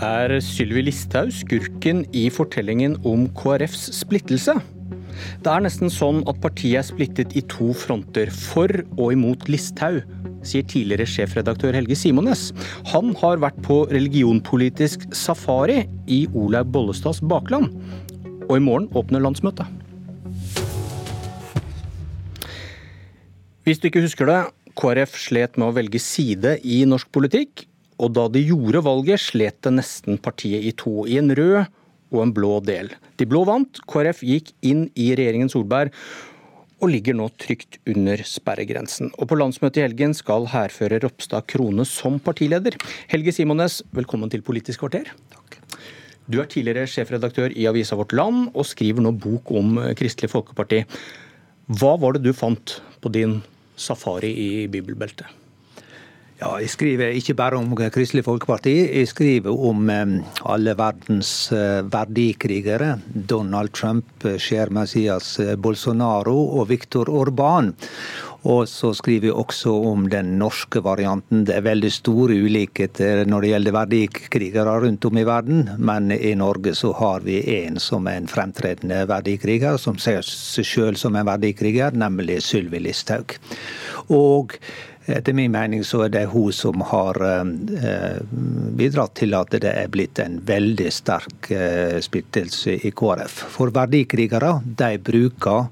Er Sylvi Listhaug skurken i fortellingen om KrFs splittelse? Det er nesten sånn at partiet er splittet i to fronter, for og imot Listhaug, sier tidligere sjefredaktør Helge Simones. Han har vært på religionpolitisk safari i Olaug Bollestads bakland. Og i morgen åpner landsmøtet. Hvis du ikke husker det, KrF slet med å velge side i norsk politikk, og da de gjorde valget, slet det nesten partiet i to, i en rød og en blå del. De blå vant, KrF gikk inn i regjeringen Solberg og ligger nå trygt under sperregrensen. Og på landsmøtet i helgen skal hærfører Ropstad krone som partileder. Helge Simones, velkommen til Politisk kvarter. Takk. Du er tidligere sjefredaktør i avisa Vårt Land, og skriver nå bok om Kristelig Folkeparti. Hva var det du fant på din safari i bibelbeltet? Ja, Jeg skriver ikke bare om Kristelig Folkeparti, jeg skriver om alle verdens eh, verdikrigere. Donald Trump, Cher Messias eh, Bolsonaro og Viktor Orban. Og så skriver jeg også om den norske varianten. Det er veldig store ulikheter når det gjelder verdikrigere rundt om i verden, men i Norge så har vi en som er en fremtredende verdikriger, som ser seg sjøl som en verdikriger, nemlig Sylvi Listhaug. Og etter min mening så er det hun som har eh, bidratt til at det er blitt en veldig sterk eh, splittelse i KrF. For verdikrigere de bruker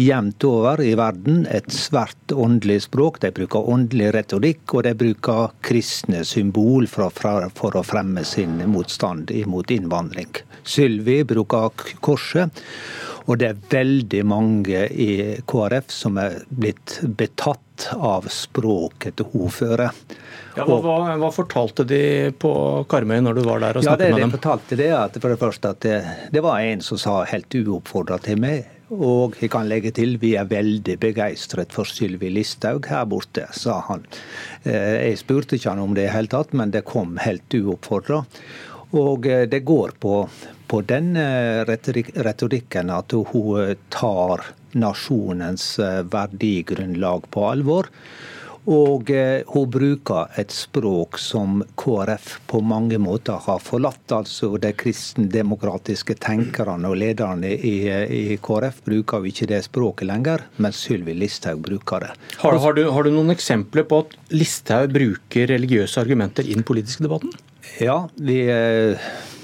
jevnt over i verden et svært åndelig språk. De bruker åndelig retorikk, og de bruker kristne symbol for, å fremme sin motstand imot innvandring. Sylvi bruker korset. Og det er veldig mange i KrF som er blitt betatt av språket til ordfører. Ja, hva, hva, hva, fortalte de på Karmøy når du var der og snakket ja, det, med dem? De fortalte det at for det første at det, det var en som sa helt uoppfordra til meg. Og jeg kan legge til vi er veldig begeistret for Sylvi Listhaug her borte, sa han. Eh, jeg spurte ikke han om det i hele tatt, men det kom helt uoppfordra. Og eh, det går på, på den eh, retorikken at hun tar nasjonens verdigrunnlag på alvor. Og hun bruker et språk som KrF på mange måter har forlatt. Altså de kristendemokratiske tenkerne og lederne i, i, KrF bruker jo ikke det språket lenger, men Sylvi Listhaug bruker det. Har, har, du, har du noen eksempler på at Listhaug bruker religiøse argumenter i den politiske debatten? Ja, vi,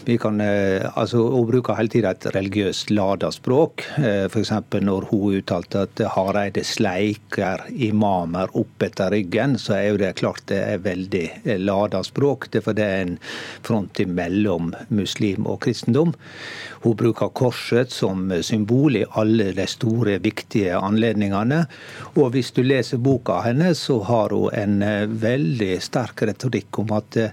vi kan altså Hun bruker hele tiden et religiøst lada språk. F.eks. når hun uttalte at Hareide sleiker imamer opp etter ryggen, så er jo det klart det er veldig lada språk. Det er for det er en front mellom muslim og kristendom. Hun bruker korset som symbol i alle de store, viktige anledningene. Og hvis du leser boka hennes, så har hun en veldig sterk retorikk om at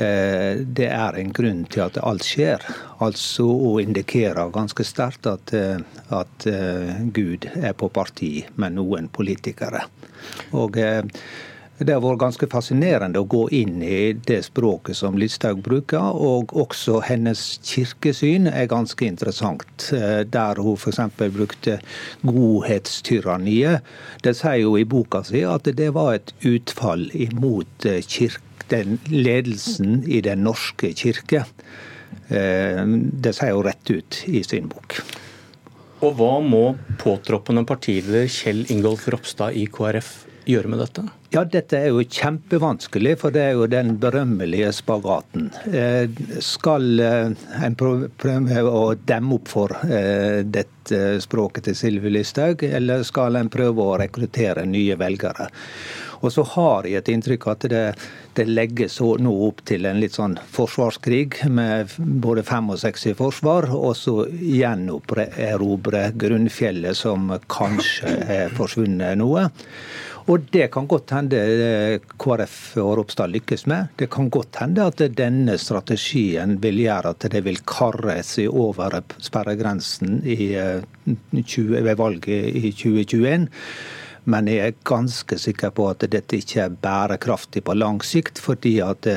det er en grunn til at alt skjer. Altså å indikere ganske sterkt at, at, Gud er på parti med noen politikere. Og det har vært ganske fascinerende å gå inn i det språket som Listhaug bruker. Og også hennes kirkesyn er ganske interessant. Der hun f.eks. brukte godhetstyranniet. Det sier jo i boka si at det var et utfall imot kirke den ledelsen i Den norske kirke. Det sier hun rett ut i sin bok. Og hva må påtroppende partileder Kjell Ingolf Ropstad i KrF gjøre med dette? Ja, Dette er jo kjempevanskelig, for det er jo den berømmelige spagaten. Skal en prøve å demme opp for dette språket til Sylvi Listhaug, eller skal en prøve å rekruttere nye velgere? Og så har jeg et inntrykk at det, det legges nå opp til en litt sånn forsvarskrig med både fem og seks i forsvar, og så gjenerobre grunnfjellet som kanskje er forsvunnet noe. Og det kan godt hende KrF og Ropstad lykkes med. Det kan godt hende at denne strategien vil gjøre at det vil karre seg over sperregrensen i 20, ved valget i 2021. Men jeg er ganske sikker på at dette ikke er bærekraftig på lang sikt, fordi at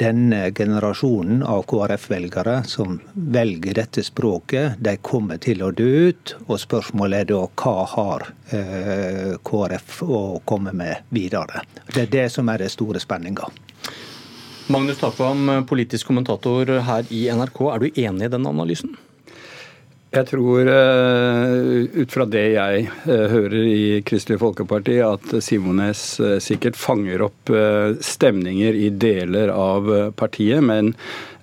denne generasjonen av KrF-velgere som velger dette språket, de kommer til å dø ut. Og spørsmålet er da hva har KrF å komme med videre. Det er det som er det store spenninga. Magnus Takvam, politisk kommentator her i NRK. Er du enig i den analysen? Jeg tror, eh, ut fra det jeg eh, hører i Kristelig Folkeparti, at Simones eh, sikkert fanger opp stemninger i deler av partiet. Men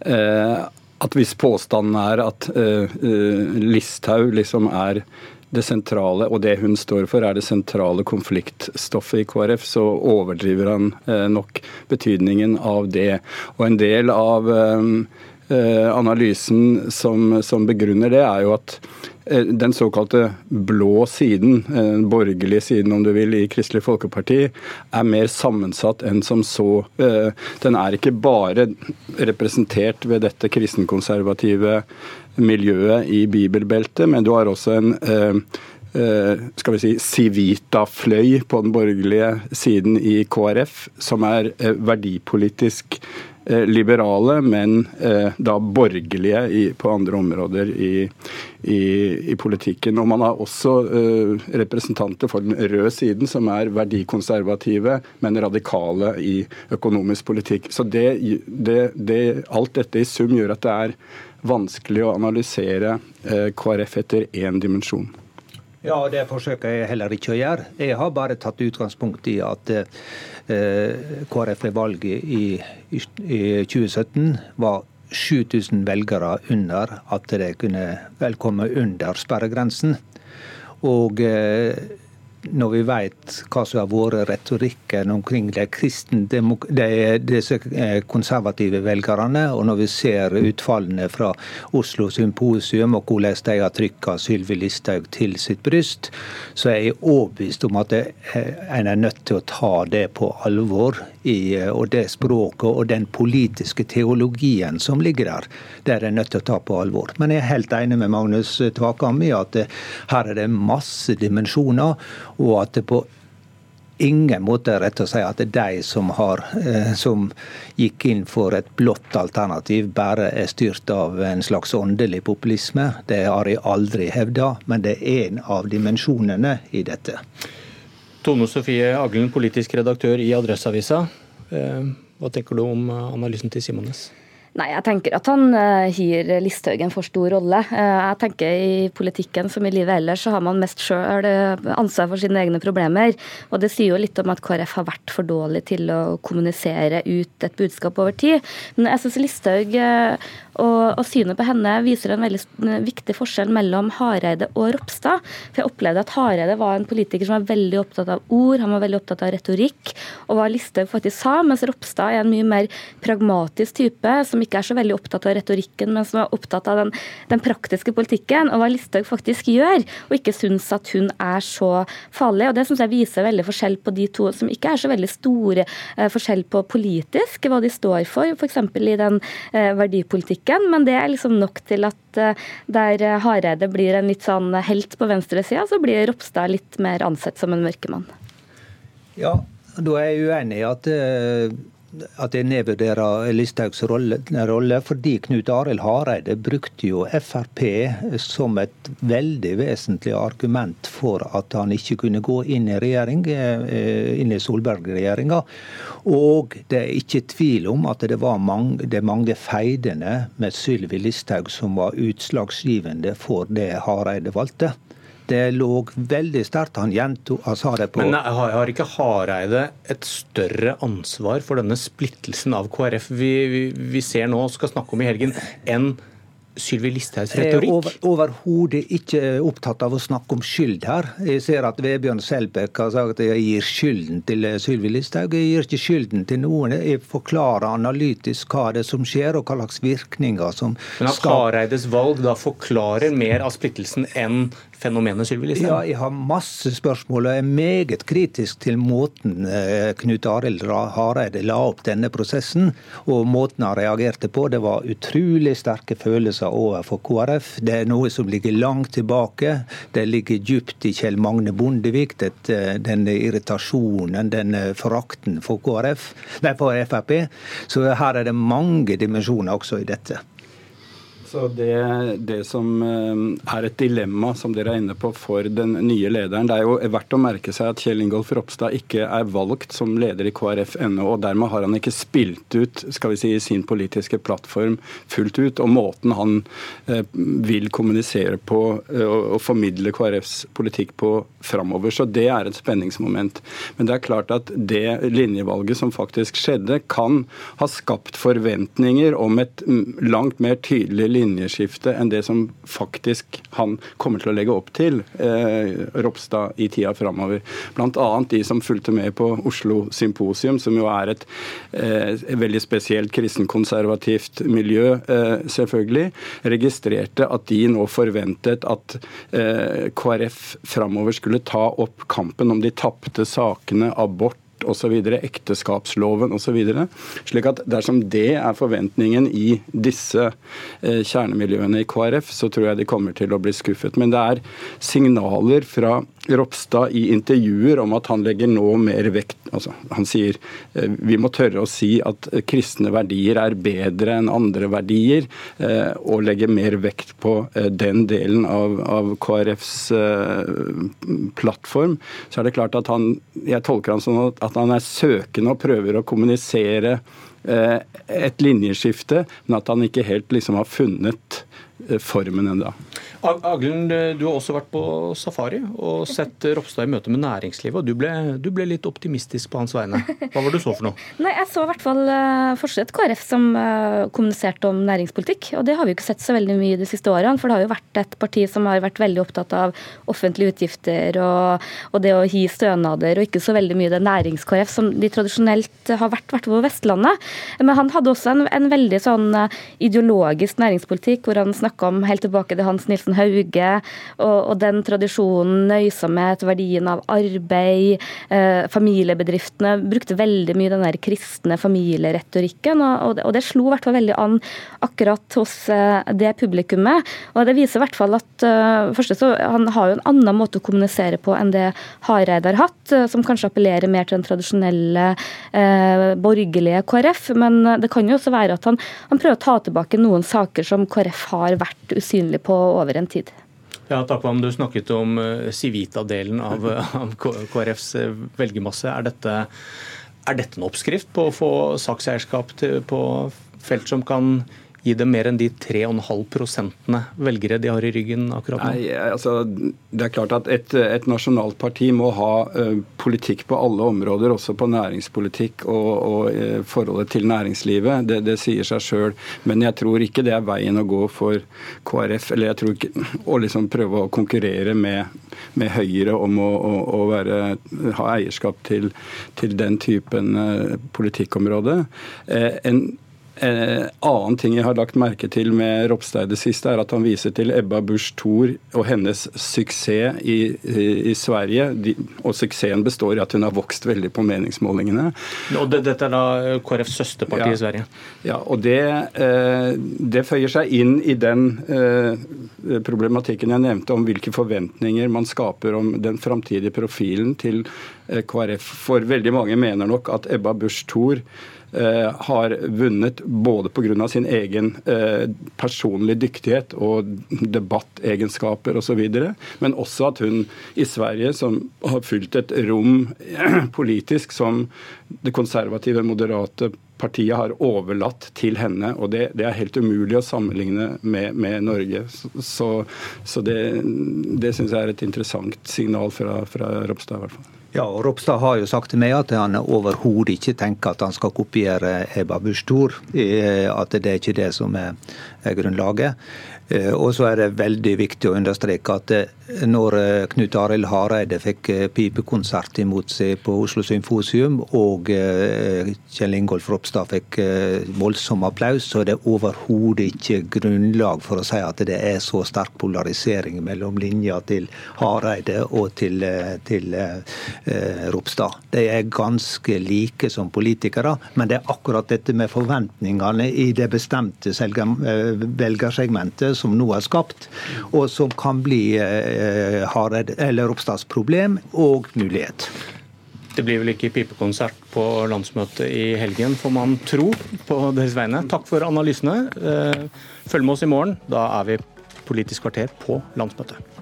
at hvis påstanden er at Listhaug liksom er det sentrale, og det hun står for, er det sentrale konfliktstoffet i KrF, så overdriver han nok betydningen av det. Og en del av analysen som, som, begrunner det, er jo at eh, den såkalte blå siden, eh, den borgerlige siden om du vil, i Kristelig Folkeparti, er mer sammensatt enn som så. Den er ikke bare representert ved dette kristenkonservative miljøet i bibelbeltet, men du har også en skal vi si, Civita-fløy på den borgerlige siden i KrF, som er verdipolitisk Eh, liberale, men eh, da borgerlige på andre områder i, i, i, politikken. Og man har også uh, representanter for den røde siden, som er verdikonservative, men radikale i økonomisk politikk. Så det, det, det, alt dette i sum gjør at det er vanskelig å analysere KrF etter én dimensjon. Ja, det forsøker jeg heller ikke å gjøre. Jeg har bare tatt utgangspunkt i at eh, KrF ved valget i, i, i 2017 var 7000 velgere under at det kunne velkomme under sperregrensen. Og eh, når vi vet hva som har vært retorikken omkring de, de, disse eh, konservative velgerne, og når vi ser utfallene fra Oslo Symposium og hvordan de har trykka Sylvi Listhaug til sitt bryst, så er jeg overbevist om at eh, en er nødt til å ta det på alvor. I, eh, og det språket og den politiske teologien som ligger der, det er en nødt til å ta på alvor. Men jeg er helt enig med Magnus Tvakam i at her er det masse dimensjoner og at det på ingen måte er rett å si at det er de som, har, eh, som gikk inn for et blått alternativ, bare er styrt av en slags åndelig populisme. Det har jeg aldri hevda, men det er en av dimensjonene i dette. Tone Sofie Aglen, politisk redaktør i Adresseavisa. Eh, hva tenker du om analysen til Simones? Nei, jeg tenker at han uh, gir Listhaug en for stor rolle. Uh, jeg tenker I politikken som i livet ellers, så har man mest sjøl uh, ansvar for sine egne problemer. Og Det sier jo litt om at KrF har vært for dårlig til å kommunisere ut et budskap over tid. Men jeg syns Listhaug og, og, synet på henne viser en veldig viktig forskjell mellom Hareide og Ropstad. For jeg opplevde at Hareide var en politiker som var veldig opptatt av ord, han var veldig opptatt av retorikk, og hva Listhaug faktisk sa, mens Ropstad er en mye mer pragmatisk type, som ikke er så veldig opptatt av retorikken, men som er opptatt av den, den praktiske politikken, og hva Listhaug faktisk gjør, og ikke syns at hun er så farlig. og Det syns jeg viser veldig forskjell på de to, som ikke er så veldig store eh, forskjell på politisk, hva de står for, f.eks. i den eh, verdipolitikken men det er liksom nok til at eh, der Hareide blir en litt sånn helt på venstresida, så blir Ropstad litt mer ansett som en mørkemann. Ja, da er jeg uenig i at eh, at jeg nedvurderer Listhaugs rolle, rolle, fordi Knut Arild Hareide brukte jo Frp som et veldig vesentlig argument for at han ikke kunne gå inn i regjering, eh, inn i Solberg-regjeringa. Og det er ikke tvil om at det var mange, det mange feidene med Sylvi Listhaug som var utslagsgivende for det Hareide valgte. Det lå veldig sterkt. Han gjentok han sa det på Men har ikke Hareide et større ansvar for denne splittelsen av KrF vi, vi, vi ser nå og skal snakke om i helgen, enn Sylvi Listhaugs retorikk? Jeg er overhodet ikke opptatt av å snakke om skyld her. Jeg ser at Vebjørn Selbekk har sagt at jeg gir skylden til Sylvi Listhaug. Jeg gir ikke skylden til noen. Jeg forklarer analytisk hva det er som skjer, og hva slags virkninger som Men at Hareides valg da forklarer mer av splittelsen enn fenomenet Sylvi Listhaug? Ja, jeg har masse spørsmål, og er meget kritisk til måten eh, Knut Arild Hareide la opp denne prosessen, og måten han reagerte på. Det var utrolig sterke følelser følelser overfor KrF. Det er noe som ligger langt tilbake. Det ligger dypt i Kjell Magne Bondevik, eh, denne irritasjonen, denne forakten for KrF, nei, for Frp. Så her er det mange dimensjoner også i dette. Så det, det, som eh, er et dilemma som dere er inne på for den nye lederen, det er jo verdt å merke seg at Kjell Ingolf Ropstad ikke er valgt som leder i KrF ennå, og dermed har han ikke spilt ut skal vi si, sin politiske plattform fullt ut. Og måten han eh, vil kommunisere på eh, og formidle KrFs politikk på framover. Så det er et spenningsmoment. Men det er klart at det linjevalget som faktisk skjedde, kan ha skapt forventninger om et langt mer tydelig linjeskifte enn det som faktisk han kommer til å legge opp til, eh, Ropstad, i tida framover. Bl.a. de som fulgte med på Oslo Symposium, som jo er et eh, veldig spesielt kristenkonservativt miljø, eh, selvfølgelig, registrerte at de nå forventet at eh, KrF framover skulle ta opp kampen om de tapte sakene abort osv., ekteskapsloven osv. Slik at dersom det er forventningen i disse eh, kjernemiljøene i KrF, så tror jeg de kommer til å bli skuffet. Men det er signaler fra Ropstad i intervjuer om at han legger nå mer vekt altså Han sier eh, vi må tørre å si at kristne verdier er bedre enn andre verdier, eh, og legge mer vekt på den delen av, av KrFs plattform. Så er det klart at han Jeg tolker han sånn at han er søkende og prøver å kommunisere eh, et linjeskifte, men at han ikke helt liksom har funnet eh, formen ennå. Aglund, du har også vært på safari og sett Ropstad i møte med næringslivet. og du ble, du ble, litt optimistisk på hans vegne. Hva var det du så for noe? Nei, Jeg så i hvert fall uh, fortsatt KrF som kommuniserte om næringspolitikk. Og det har vi jo ikke sett så veldig mye de siste årene. For det har jo vært et parti som har vært veldig opptatt av offentlige utgifter og, og det å gi stønader, og ikke så veldig mye det nærings-KrF som de tradisjonelt har vært, hvert på Vestlandet. Men han hadde også en, en veldig sånn uh, ideologisk næringspolitikk, hvor han snakka om helt tilbake til Hans Nilsen Hauge og, og den tradisjonen, nøysomhet, verdien av arbeid, eh, familiebedriftene brukte veldig mye den der kristne familieretorikken, og, og det slo i hvert fall veldig an akkurat hos eh, det publikummet. Og det viser i hvert fall at uh, første så, han har jo en annen måte å kommunisere på enn det Hareide har hatt, som kanskje appellerer mer til den tradisjonelle eh, borgerlige KrF. Men det kan jo også være at han, han prøver å ta tilbake noen saker som KrF har vært usynlig på over en tid. Ja, Takvam, Du snakket om eh, Civita-delen av, av, KrFs eh, velgermasse. Er dette, er dette en oppskrift på å få sakseierskap på felt som kan gi dem mer enn de 3,5 prosentene velgere de har i ryggen akkurat nå? Nei, altså, det er klart at et, et nasjonalt parti må ha uh, politikk på alle områder, også på næringspolitikk og, og uh, forholdet til næringslivet. Det, det sier seg sjøl. Men jeg tror ikke det er veien å gå for KrF. Eller jeg tror ikke å liksom prøve å konkurrere med, med Høyre om å, å, å være, ha eierskap til, til den typen uh, politikkområde. en Eh, annen ting jeg har lagt merke til med Ropstad i det siste, er at han viser til Ebba Busch Thor og hennes suksess i, i, i Sverige. De, og suksessen består i at hun har vokst veldig på meningsmålingene. Og det, Dette er da KrFs søsterparti ja, i Sverige? Ja, og det, eh, det, føyer seg inn i den eh, problematikken jeg nevnte om hvilke forventninger man skaper om den framtidige profilen til eh, KrF. For veldig mange mener nok at Ebba Busch Thor har vunnet både pga. sin egen eh, personlige dyktighet og debattegenskaper osv., men også at hun i Sverige, som har fylt et rom politisk som det konservative, moderate partiet har overlatt til henne. og Det, det er helt umulig å sammenligne med, med Norge. Så, så det, det syns jeg er et interessant signal fra, fra Ropstad. i hvert fall. Ja, og Ropstad har jo sagt til meg at han overhodet ikke tenker at han skal kopiere Ebba Busch Thor. At det er ikke det som er grunnlaget. Eh, og så er det veldig viktig å understreke at eh, når eh, Knut Arild Hareide fikk pipekonsert imot seg på Oslo Symfosium, og Kjell Ingolf Ropstad fikk voldsom applaus, så er det overhodet ikke grunnlag for å si at det er så sterk polarisering mellom linja til Hareide og til, til Ropstad. De er ganske like som politikere, men det er akkurat dette med forventningene i det bestemte velgersegmentet som nå er skapt, og som kan bli eh, eller Ropstads problem og mulighet. Det blir vel ikke pipekonsert på landsmøtet i helgen, får man tro på deres vegne. Takk for analysene. Eh, følg med oss i morgen. Da er vi Politisk kvarter på landsmøtet.